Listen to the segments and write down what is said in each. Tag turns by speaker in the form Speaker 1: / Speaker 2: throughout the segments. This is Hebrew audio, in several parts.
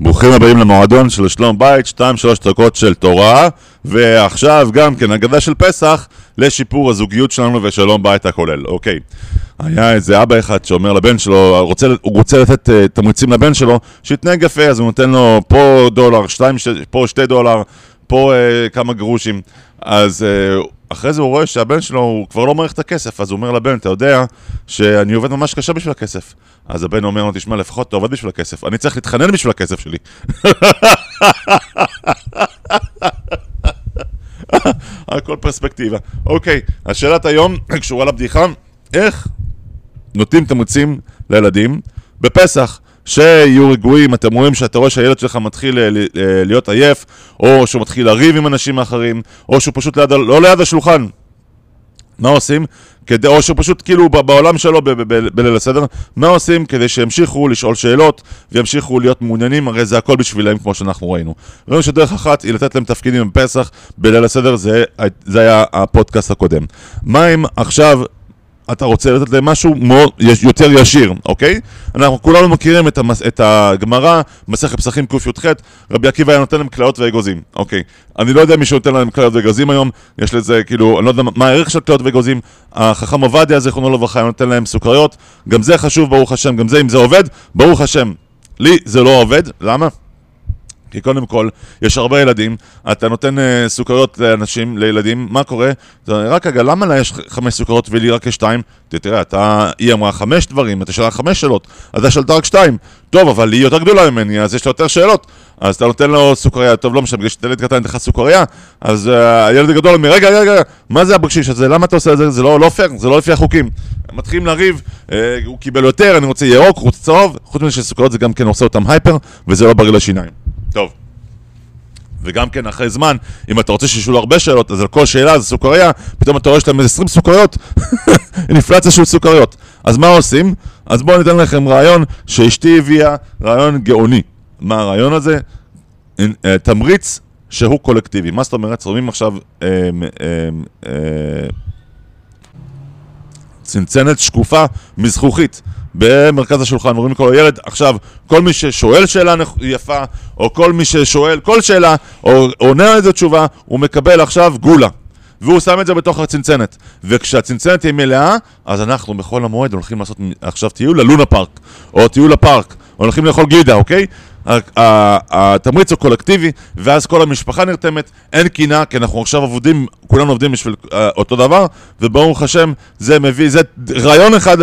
Speaker 1: ברוכים הבאים למועדון של שלום בית, 2-3 דקות של תורה, ועכשיו גם כן אגדה של פסח לשיפור הזוגיות שלנו ושלום בית הכולל. אוקיי, היה איזה אבא אחד שאומר לבן שלו, רוצה, הוא רוצה לתת uh, תמריצים לבן שלו, שיתנהג יפה, אז הוא נותן לו פה דולר, שתיים, ש... פה שתי דולר, פה uh, כמה גרושים. אז uh, אחרי זה הוא רואה שהבן שלו, הוא כבר לא מעריך את הכסף, אז הוא אומר לבן, אתה יודע שאני עובד ממש קשה בשביל הכסף. אז הבן אומר לו, תשמע, לפחות אתה עובד בשביל הכסף, אני צריך להתחנן בשביל הכסף שלי. הכל פרספקטיבה. אוקיי, אז שאלת היום קשורה לבדיחה, איך נותנים תמריצים לילדים בפסח? שיהיו רגועים, אתם רואים שאתה רואה שהילד שלך מתחיל אה, אה, להיות עייף, או שהוא מתחיל לריב עם אנשים אחרים, או שהוא פשוט ליד, לא ליד השולחן. מה עושים? כדי, או שהוא פשוט כאילו בעולם שלו בליל הסדר, מה עושים כדי שימשיכו לשאול שאלות וימשיכו להיות מעוניינים, הרי זה הכל בשבילם כמו שאנחנו ראינו. ראינו שדרך אחת היא לתת להם תפקידים בפסח, בליל הסדר, זה, זה היה הפודקאסט הקודם. מה אם עכשיו אתה רוצה לתת להם משהו מאוד, יותר ישיר, אוקיי? אנחנו כולנו מכירים את, המס, את הגמרא, מסכת פסחים קי"ח, רבי עקיבא היה נותן להם כליות ואגוזים, אוקיי. אני לא יודע מי שנותן להם כליות ואגוזים היום, יש לזה כאילו, אני לא יודע מה הערך של כליות ואגוזים, החכם עובדיה, זיכרונו לברכה, היה נותן להם סוכריות, גם זה חשוב, ברוך השם, גם זה, אם זה עובד, ברוך השם. לי זה לא עובד, למה? כי קודם כל, יש הרבה ילדים, אתה נותן uh, סוכריות לאנשים, לילדים, מה קורה? רק רגע, למה לה יש חמש סוכריות ולי רק יש שתיים? תראה, אתה, היא אמרה חמש דברים, אתה שאלה חמש שאלות, אתה שאלת רק שתיים. טוב, אבל היא יותר גדולה ממני, אז יש לה יותר שאלות. אז אתה נותן לו סוכריה, טוב, לא משנה, בגלל שתלד קטן נתן לך סוכריה, אז uh, הילד הגדול אומר, רגע, רגע, מה זה הבקשיש הזה? למה אתה עושה את זה? זה לא, לא פייר, זה לא לפי החוקים. מתחילים לריב, uh, הוא קיבל יותר, אני רוצה ירוק, רוצה צהוב, חוץ מזה שסוכריות זה גם כן עושה אותם הייפר, וזה לא בריא לשיניים. טוב. וגם כן אחרי זמן, אם אתה רוצה שישאלו הרבה שאלות, אז על כל שאלה זה סוכריה, פתאום אתה רואה שאתה עם 20 סוכריות, אינפלציה של סוכריות. אז מה עושים? אז בואו ניתן לכם רעיון שאשתי הביאה, רעיון גאוני. מה הרעיון הזה? אה, תמריץ שהוא קולקטיבי. מה זאת אומרת? שמים עכשיו אה, אה, צנצנת שקופה מזכוכית. במרכז השולחן, אומרים לכל הילד, עכשיו, כל מי ששואל שאלה יפה, או כל מי ששואל כל שאלה, או עונה על איזה תשובה, הוא מקבל עכשיו גולה. והוא שם את זה בתוך הצנצנת. וכשהצנצנת תהיה מלאה, אז אנחנו בחול המועד הולכים לעשות עכשיו טיול ללונה פארק, או טיול לפארק, הולכים לאכול גלידה, אוקיי? התמריץ הוא קולקטיבי, ואז כל המשפחה נרתמת, אין קינה, כי אנחנו עכשיו עובדים, כולנו עובדים בשביל אה, אותו דבר, וברוך השם, זה מביא, זה רעיון אחד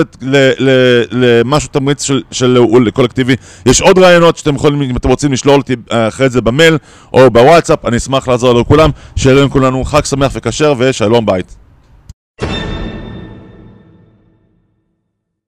Speaker 1: למשהו תמריץ של, של קולקטיבי. יש עוד רעיונות שאתם יכולים, אם אתם רוצים לשלול אותי אה, אחרי זה במייל או בוואטסאפ, אני אשמח לעזור לכולם, שיהיה לנו כולנו חג שמח וכשר ושלום בית.